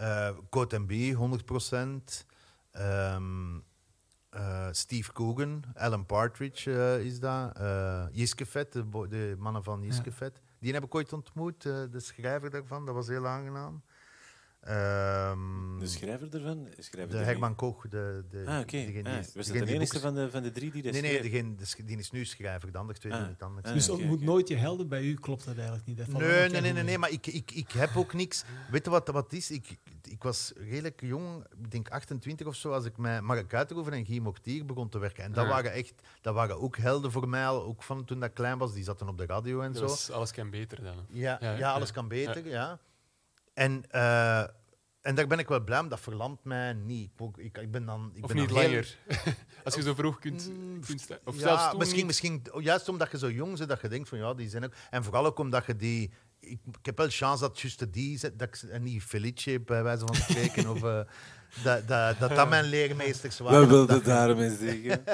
Uh, Code MB, 100%. Ehm, eh, Steve Coogan, Alan Partridge uh, is dat. Uh, Jiske Vet, de, de, mannen van Jiske ja. Vet. Die heb ik ooit ontmoet, de schrijver daarvan. Dat was heel aangenaam. Um, de schrijver ervan? Schrijver de Herman Koch. De, de, ah, oké. Okay. Ah, was dat de enige van de, van de drie die dat Nee, nee, degene, die is nu schrijver, de andere twee ah. niet anders. Ah, dus ontmoet okay, nooit je helden bij u, klopt dat eigenlijk niet? Dat nee, nee, nee, nee, nee, maar ik, ik, ik heb ook niks. Weet je wat wat is? Ik, ik was redelijk jong, ik denk 28 of zo, als ik met Mark Uiteroeven en Guy Moctier begon te werken. En dat, waren echt, dat waren ook helden voor mij, ook van toen ik klein was. Die zaten op de radio en zo. Dus alles kan beter dan. Ja, ja, ja, alles kan beter, ja. En... Uh, en daar ben ik wel blij om, dat verlamt mij niet. Ik, ik ben dan, ik of ben niet langer. Als je zo vroeg kunt, mm, kunt Of ja, zelfs toen misschien, misschien, juist omdat je zo jong bent, dat je denkt van ja, die zijn ook... En vooral ook omdat je die... Ik, ik heb wel chance dat juist die... Dat ik, en niet Felice, bij wijze van spreken, of... Uh, dat, dat, dat, dat mijn leermeesters waren. We wilden daarmee zeggen.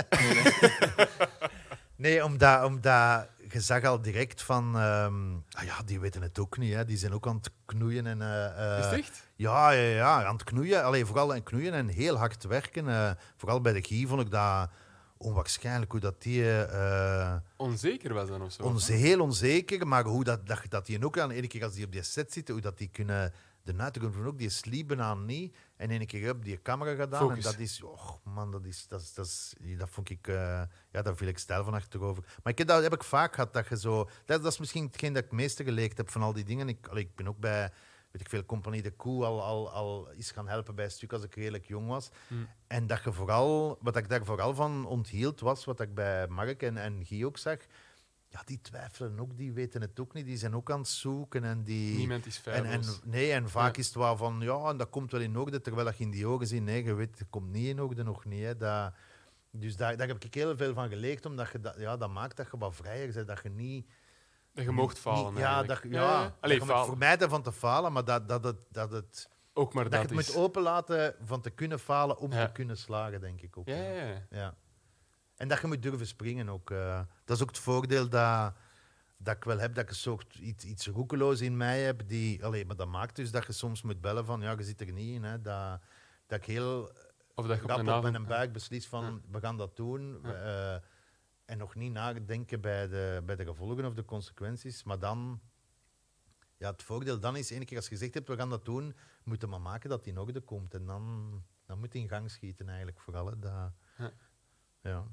nee, omdat, omdat je zag al direct van... Um, ah ja, die weten het ook niet. Hè. Die zijn ook aan het knoeien. En, uh, Is het echt? Ja, ja, ja, aan het knoeien. Alleen vooral aan het knoeien en heel hard werken. Uh, vooral bij de Guy vond ik dat onwaarschijnlijk hoe dat die... Uh, onzeker was dan of zo? Onze, heel onzeker, maar hoe dat, dat, dat die ook aan, ene keer als die op die set zitten, hoe dat die kunnen de nuiten van ook, die sliepen aan niet. En een keer op die camera gedaan. Focus. En dat is, oh man, dat is, dat, is, dat, is, dat vond ik, uh, ja, daar viel ik stijl van achterover. Maar ik, dat heb ik vaak gehad, dat je zo, dat, dat is misschien hetgeen dat ik het meeste geleerd heb van al die dingen. Ik, allee, ik ben ook bij, weet ik veel, Compagnie de Koe al, al, al is gaan helpen bij een stuk als ik redelijk jong was. Hmm. En dat je vooral, wat ik daar vooral van onthield was, wat ik bij Mark en, en Guy ook zag, ja, die twijfelen ook, die weten het ook niet. Die zijn ook aan het zoeken. En die, Niemand is veilig. Nee, en vaak is het wel van, ja, en dat komt wel in orde, terwijl je in die ogen ziet, nee, je weet, het komt niet in orde, nog niet. Hè. Dat, dus daar, daar heb ik heel veel van geleerd, omdat je dat, ja, dat maakt dat je wat vrijer bent, dat je niet... Dat je mocht falen, Ja, dat, ja, ja. Allee, dat je vermijden van te falen, maar dat, dat, het, dat het... Ook maar dat, dat je het moet openlaten van te kunnen falen om te kunnen slagen, denk ik ook. Ja, ja. En dat je moet durven springen ook. Uh, dat is ook het voordeel dat, dat ik wel heb, dat ik een soort iets, iets roekeloos in mij heb. Die, allee, maar dat maakt dus dat je soms moet bellen van, ja, je zit er niet in. Hè, dat, dat ik heel of dat je op, op met een buik beslis van, we gaan dat doen. Uh, en nog niet nadenken bij de, bij de gevolgen of de consequenties. Maar dan, ja, het voordeel dan is, één keer als je gezegd hebt, we gaan dat doen, moeten we maar maken dat die in orde komt. En dan, dan moet je in gang schieten eigenlijk vooral. Hè, dat, ja. ja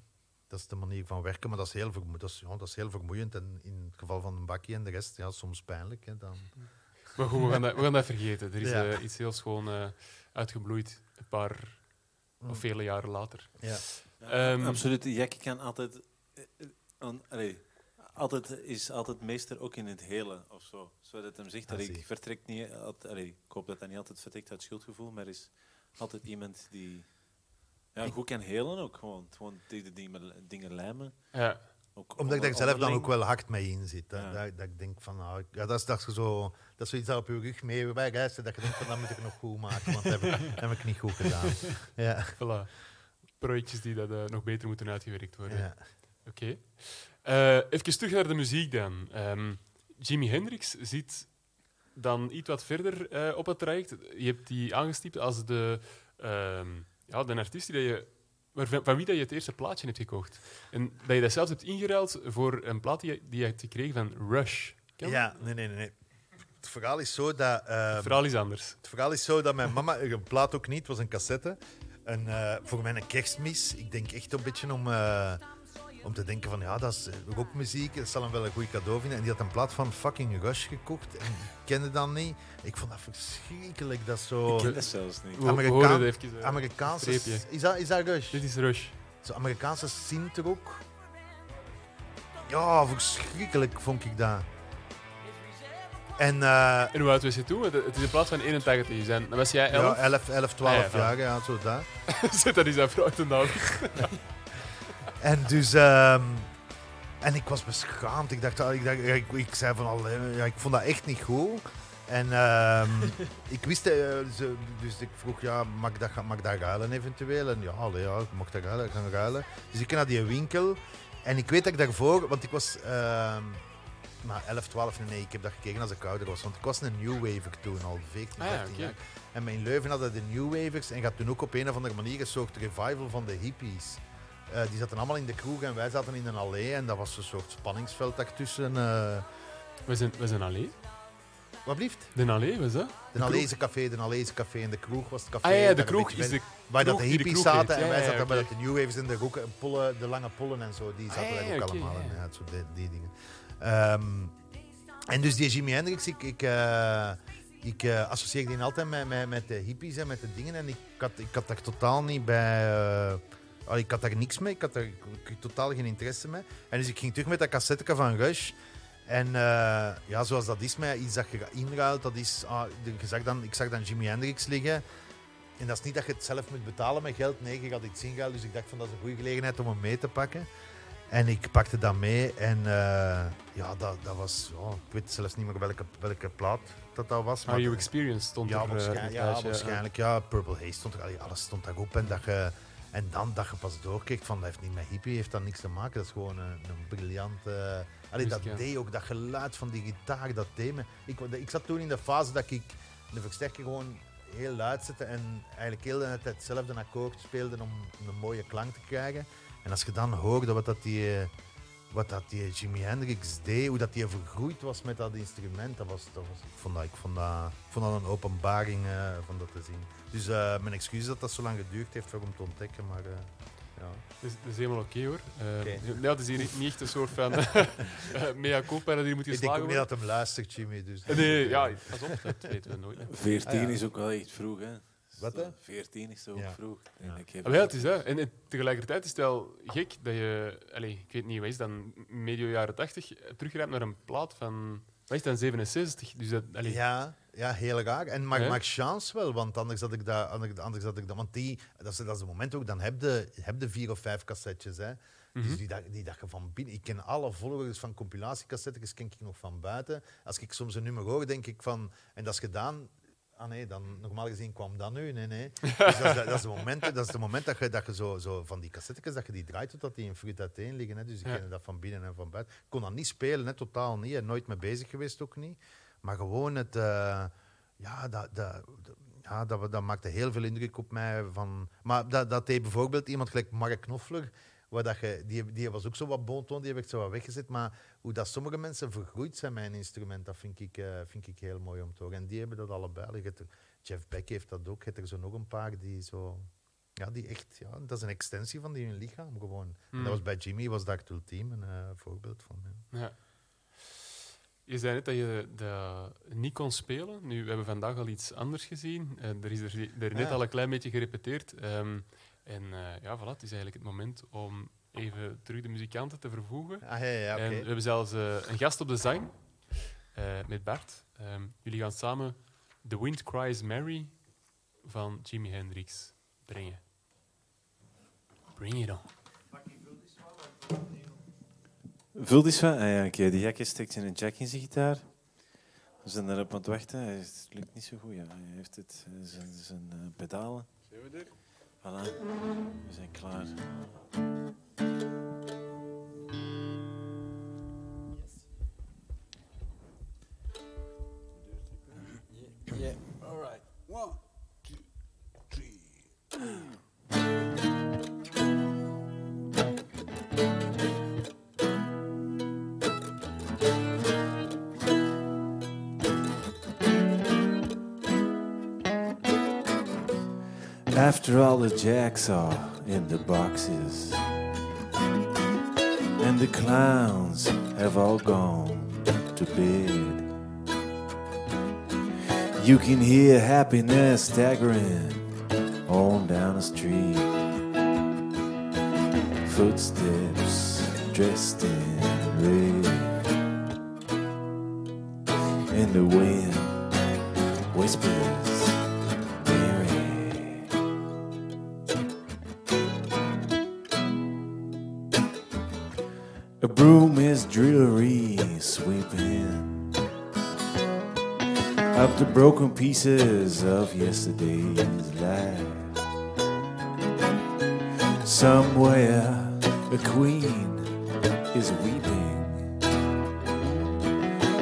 dat is de manier van werken, maar dat is heel, vermoeiend, dat is, ja, dat is heel vermoeiend. En in het geval van een bakje en de rest, ja, soms pijnlijk. Hè, dan. Maar goed, we gaan dat, we gaan dat vergeten. Er is uh, iets heel schoon uh, uitgebloeid, een paar of mm. vele jaren later. Ja. Um, absoluut. Jack kan altijd... Uh, allee, altijd is altijd meester ook in het hele of zo. Zodat hem zegt dat ik vertrek niet... Allee, ik hoop dat hij niet altijd vertrekt uit schuldgevoel, maar er is altijd iemand die ja, goed kan helen ook gewoon. Gewoon tegen de dingen, dingen lijmen. Ja. Ook, Omdat ik daar zelf dan ook wel hard mee in zit. Ja. Dat, dat, ik denk van, nou, ja, dat, is, dat, is zo, dat is zoiets dat op je rug mee wijst. Dat je denkt van, dat moet ik nog goed maken, want dat heb, ik, heb ik niet goed gedaan. Ja. Voilà. Projectjes die dat, uh, nog beter moeten uitgewerkt worden. Ja. Oké. Okay. Uh, even terug naar de muziek dan. Um, Jimi Hendrix zit dan iets wat verder uh, op het traject. Je hebt die aangestipt als de... Um, ja, de artiest die je, van wie dat je het eerste plaatje hebt gekocht. En dat je dat zelfs hebt ingeruild voor een plaat die je, die je hebt gekregen van Rush. ja, nee, nee, nee. Het verhaal is zo dat... Uh, het verhaal is anders. Het verhaal is zo dat mijn mama... Een plaat ook niet, het was een cassette. En, uh, voor mijn kerstmis, ik denk echt een beetje om... Uh, om te denken van ja, dat is rockmuziek, dat zal hem wel een goed cadeau vinden. En die had een plaat van fucking Rush gekocht en ik kende dat niet. Ik vond dat verschrikkelijk, dat zo... Ik ken dat zelfs niet. Amerikaan, even, uh, Amerikaanse... Is dat, is dat Rush? Dit is Rush. Zo Amerikaanse synthrock. Ja, verschrikkelijk vond ik dat. En, uh, en hoe oud was je toen? Het is in plaats van 81 zijn. Dan was jij 11? Ja, 11, 11 12 ah, ja, jaar, ja, zo daar. Zit dat vrouw te naam. En dus... Um, en ik was beschaamd. Ik dacht, ik, dacht, ik, ik zei van al, ik vond dat echt niet goed. En um, ik wist, uh, dus ik vroeg, ja, mag ik, dat, mag ik dat ruilen eventueel? En ja, allee, ja, ik mocht dat ruilen, kan ruilen. Dus ik ging naar die winkel. En ik weet dat ik daarvoor, want ik was, uh, maar 11, 12, nee, ik heb dat gekeken als ik ouder was. Want ik was een New Waver toen, al 14, 15 ah, jaar. En mijn Leuven hadden de New Wavers en gaat toen ook op een of andere manier een soort revival van de hippies. Uh, die zaten allemaal in de kroeg en wij zaten in een allee en dat was een soort spanningsveld daartussen. Uh... We, zijn, we zijn allee? Wat blieft? De allee, was dat? De, de café, de Alleese café en de kroeg was het café. Ah ja, de kroeg is de Waar dat de hippies zaten en wij zaten bij de New Wavers in de hoeken, pollen, de lange pollen en zo. Die zaten ah, ook allemaal in. Ja, zo die, die dingen. Um, en dus die Jimi Hendrix, ik, ik, uh, ik uh, associeer die altijd met, met, met de hippies en met de dingen. En ik had, ik had daar totaal niet bij. Uh, ik had daar niks mee, ik had daar ik, totaal geen interesse mee. En dus ik ging terug met dat cassette van Rush. En uh, ja, zoals dat is met iets dat je inruilt, dat is. Ah, je zag dan, ik zag dan Jimi Hendrix liggen. En dat is niet dat je het zelf moet betalen met geld. Nee, je gaat iets ingehaald. Dus ik dacht van dat is een goede gelegenheid om hem mee te pakken. En ik pakte dat mee en uh, ja, dat, dat was, oh, ik weet zelfs niet meer welke, welke plaat dat, dat was. Maar Are You Experience stond ja, er. Waarschijnlijk, ja, waarschijnlijk. Ja, Purple Haze stond er, alles stond daarop. En, dat je, en dan dat je pas doorkijkt van, dat heeft niet met hippie, heeft dat niks te maken. Dat is gewoon een, een briljante... Allee, dat deed ook, dat geluid van die gitaar, dat deed me. Ik, ik zat toen in de fase dat ik de versterker gewoon heel luid zette en eigenlijk heel de tijd hetzelfde akkoord speelde om een mooie klank te krijgen. En als je dan hoorde wat dat die, wat dat die Jimi Hendrix deed, hoe dat die vergroeid was met dat instrument, dat was, dat was, ik, vond dat, ik, vond dat, ik vond dat een openbaring uh, van dat te zien. Dus uh, mijn excuus dat dat zo lang geduurd heeft om te ontdekken, maar... Uh, ja. Dat, is, dat is helemaal oké okay, hoor. Uh, okay. Ja, het is hier niet echt een soort van mea culpa dat hier moet Ik denk ook niet dat hem luistert, Jimmy. Dus nee, ja, pas op, dat weten we nooit. 14 ah, ja. is ook wel echt vroeg, hè? Wat hè? 14 is zo ja. vroeg. Ja. Ik ah, het is hè. En tegelijkertijd is het wel gek dat je, allez, ik weet niet, wat is dan, medio jaren 80, terugrijdt naar een plaat van, wat is dan, 67? Dus dat, allez. Ja, ja, heel raar. En maar, ja. chance wel, want anders had ik dat, anders, anders had ik dat, want die, dat is, dat is het moment ook, dan heb je, heb je vier of vijf cassettes, hè. Dus mhm. die, die dat je van binnen... Ik ken alle volgers van compilatiecassettes, ken ik nog van buiten. Als ik soms een nummer hoor, denk ik van... En dat is gedaan Ah nee, dan, normaal gezien kwam dat nu. Nee, nee. Dus dat, is, dat, is het moment, dat is het moment dat je, dat je zo, zo van die cassettes dat je die draait totdat die in fruit uiteen liggen. Hè. Dus ik ja. ken dat van binnen en van buiten. Ik kon dat niet spelen, hè, totaal niet. Nooit mee bezig geweest ook niet. Maar gewoon het... Uh, ja, dat, dat, ja dat, dat maakte heel veel indruk op mij. Van, maar dat, dat deed bijvoorbeeld iemand gelijk Mark Knofler Waar dat je, die, die was ook zo wat bonton, die heb ik zo wat weggezet. Maar hoe dat sommige mensen vergroeid zijn met een instrument, dat vind ik, uh, vind ik heel mooi om te horen. En die hebben dat allebei. Jeff Beck heeft dat ook. Je hebt er zo nog een paar die zo... Ja, die echt... Ja, dat is een extensie van die hun lichaam gewoon. En dat hmm. was bij Jimmy, was dat Team een uh, voorbeeld van. Ja. ja. Je zei net dat je dat niet kon spelen. Nu, we hebben vandaag al iets anders gezien. Uh, er is er, er net al een klein beetje gerepeteerd. Um, en uh, ja, voilà, het is eigenlijk het moment om even terug de muzikanten te vervoegen. Ah, ja, ja, okay. En we hebben zelfs uh, een gast op de zang uh, met Bart. Um, jullie gaan samen The Wind Cries Mary van Jimi Hendrix brengen. Bring it on. Vul die van? Ah, ja, okay. Die gekje steekt in een jack in zijn gitaar. We zijn erop aan het wachten. Het lukt niet zo goed. Ja. Hij heeft het, zijn, zijn pedalen. Zijn we er? Voilà, we zijn klaar. After all the jacks are in the boxes, and the clowns have all gone to bed, you can hear happiness staggering on down the street. Footsteps dressed in red, and the wind whispers. The broken pieces of yesterday's life. Somewhere a queen is weeping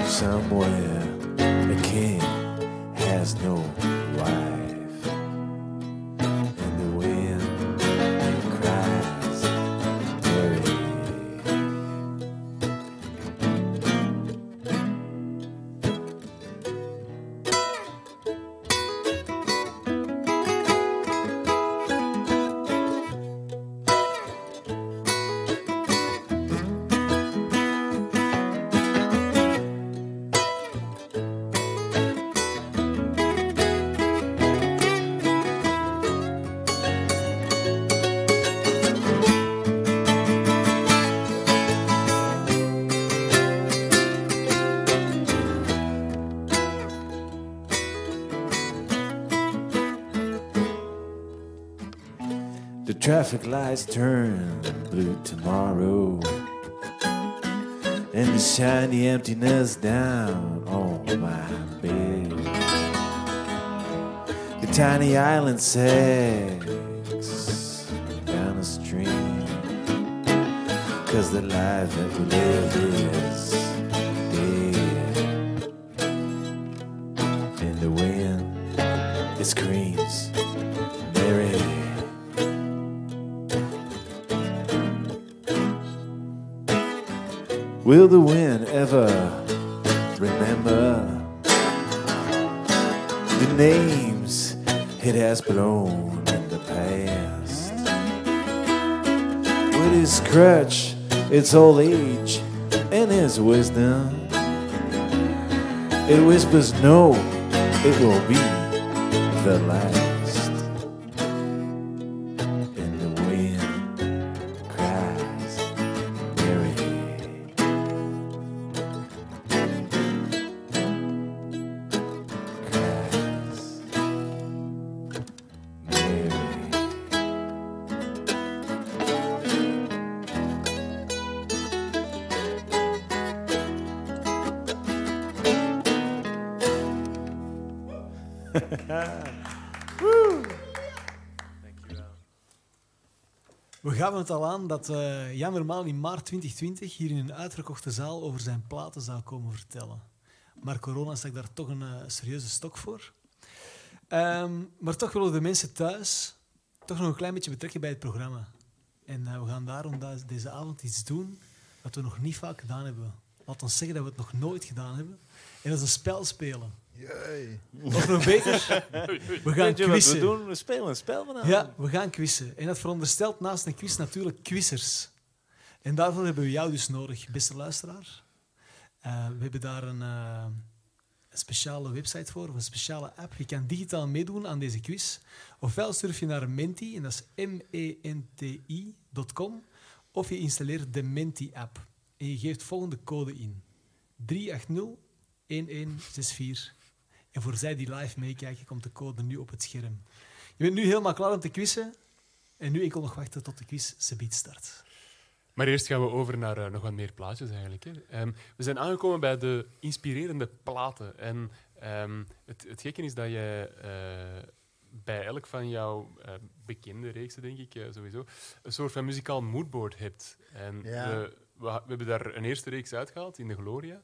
somewhere a king has no traffic lights turn blue tomorrow. And the shiny emptiness down on my bed. The tiny island sags down the stream. Cause the life that we live is Will the wind ever remember the names it has blown in the past? With his crutch, its old age, and his wisdom, it whispers, No, it will be the last. We gaven het al aan dat eh, Jan normaal in maart 2020 hier in een uitverkochte zaal over zijn platen zou komen vertellen. Maar corona stak daar toch een eh, serieuze stok voor. Ehm, maar toch willen de mensen thuis toch nog een klein beetje betrekken bij het programma. En eh, we gaan daarom da- deze avond iets doen dat we nog niet vaak gedaan hebben. Laat ons zeggen dat we het nog nooit gedaan hebben. En dat is een spel spelen. Jee. Of nog beter, we gaan Weet je wat we quizzen. doen? We spelen een spel vanavond. Ja, we gaan quizzen. En dat veronderstelt naast een quiz natuurlijk quizzers. En daarvoor hebben we jou dus nodig, beste luisteraar. Eh, we hebben daar een, eh, een speciale website voor, of een speciale app. Je kan digitaal meedoen aan deze quiz. Ofwel surf je naar Menti, en dat is m-e-n-t-i.com, of je installeert de Menti-app. En je geeft volgende code in. 380-1164. En voor zij die live meekijken, komt de code nu op het scherm. Je bent nu helemaal klaar om te quizzen. En nu enkel nog wachten tot de quiz subiet start. Maar eerst gaan we over naar eh, nog wat meer plaatjes eigenlijk. Hè. Ehm, we zijn aangekomen bij de inspirerende platen. En ehm, het, het gekke is dat je eh, bij elk van jouw eh, bekende reeksen, denk ik, eh, sowieso, een soort van muzikaal moodboard hebt. En Ja. we, we, hebben daar een eerste reeks uitgehaald in de Gloria,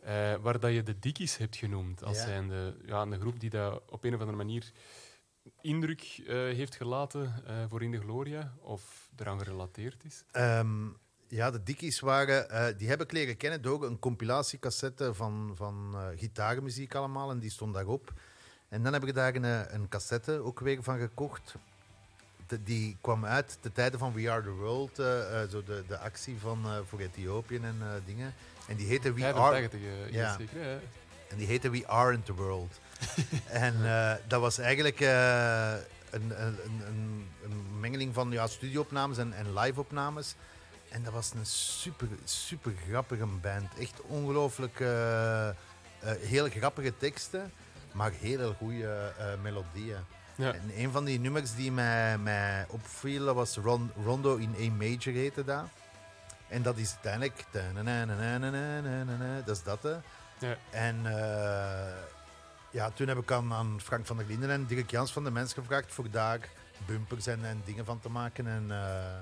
eh, waar dat je de Dickies hebt genoemd. Als Ja. zijnde ja, een groep die dat op een of andere manier indruk eh, heeft gelaten eh, voor in de Gloria, of eraan gerelateerd is. Ehm, ja, de Dickies waren... die heb ik leren kennen door een compilatiecassette van, van gitaarmuziek allemaal. En die stond daarop. En dan heb ik daar een, een cassette ook weer van gekocht. Die kwam uit de tijden van We Are The World. eh, eh, zo de, de actie van, eh, voor Ethiopië en dingen. En die heette We Are... 85, Ja. ja. zeker. hè? En die heette We Aren't the World. en dat was eigenlijk een, een, een, een mengeling van ja, studioopnames en, en live-opnames. En dat was een super, super grappige band. Echt ongelooflijk eh, heel grappige teksten, maar heel goede melodieën. Ja. En een van die nummers die mij, mij opvielen was Ron- Rondo in A major heette dat. En dat is uiteindelijk... Dat is dat, hè. Ja. En eh, ja, toen heb ik aan, aan Frank van der Linden en Dirk Jans van de Mens gevraagd voor daar bumpers en, en dingen van te maken. En eh,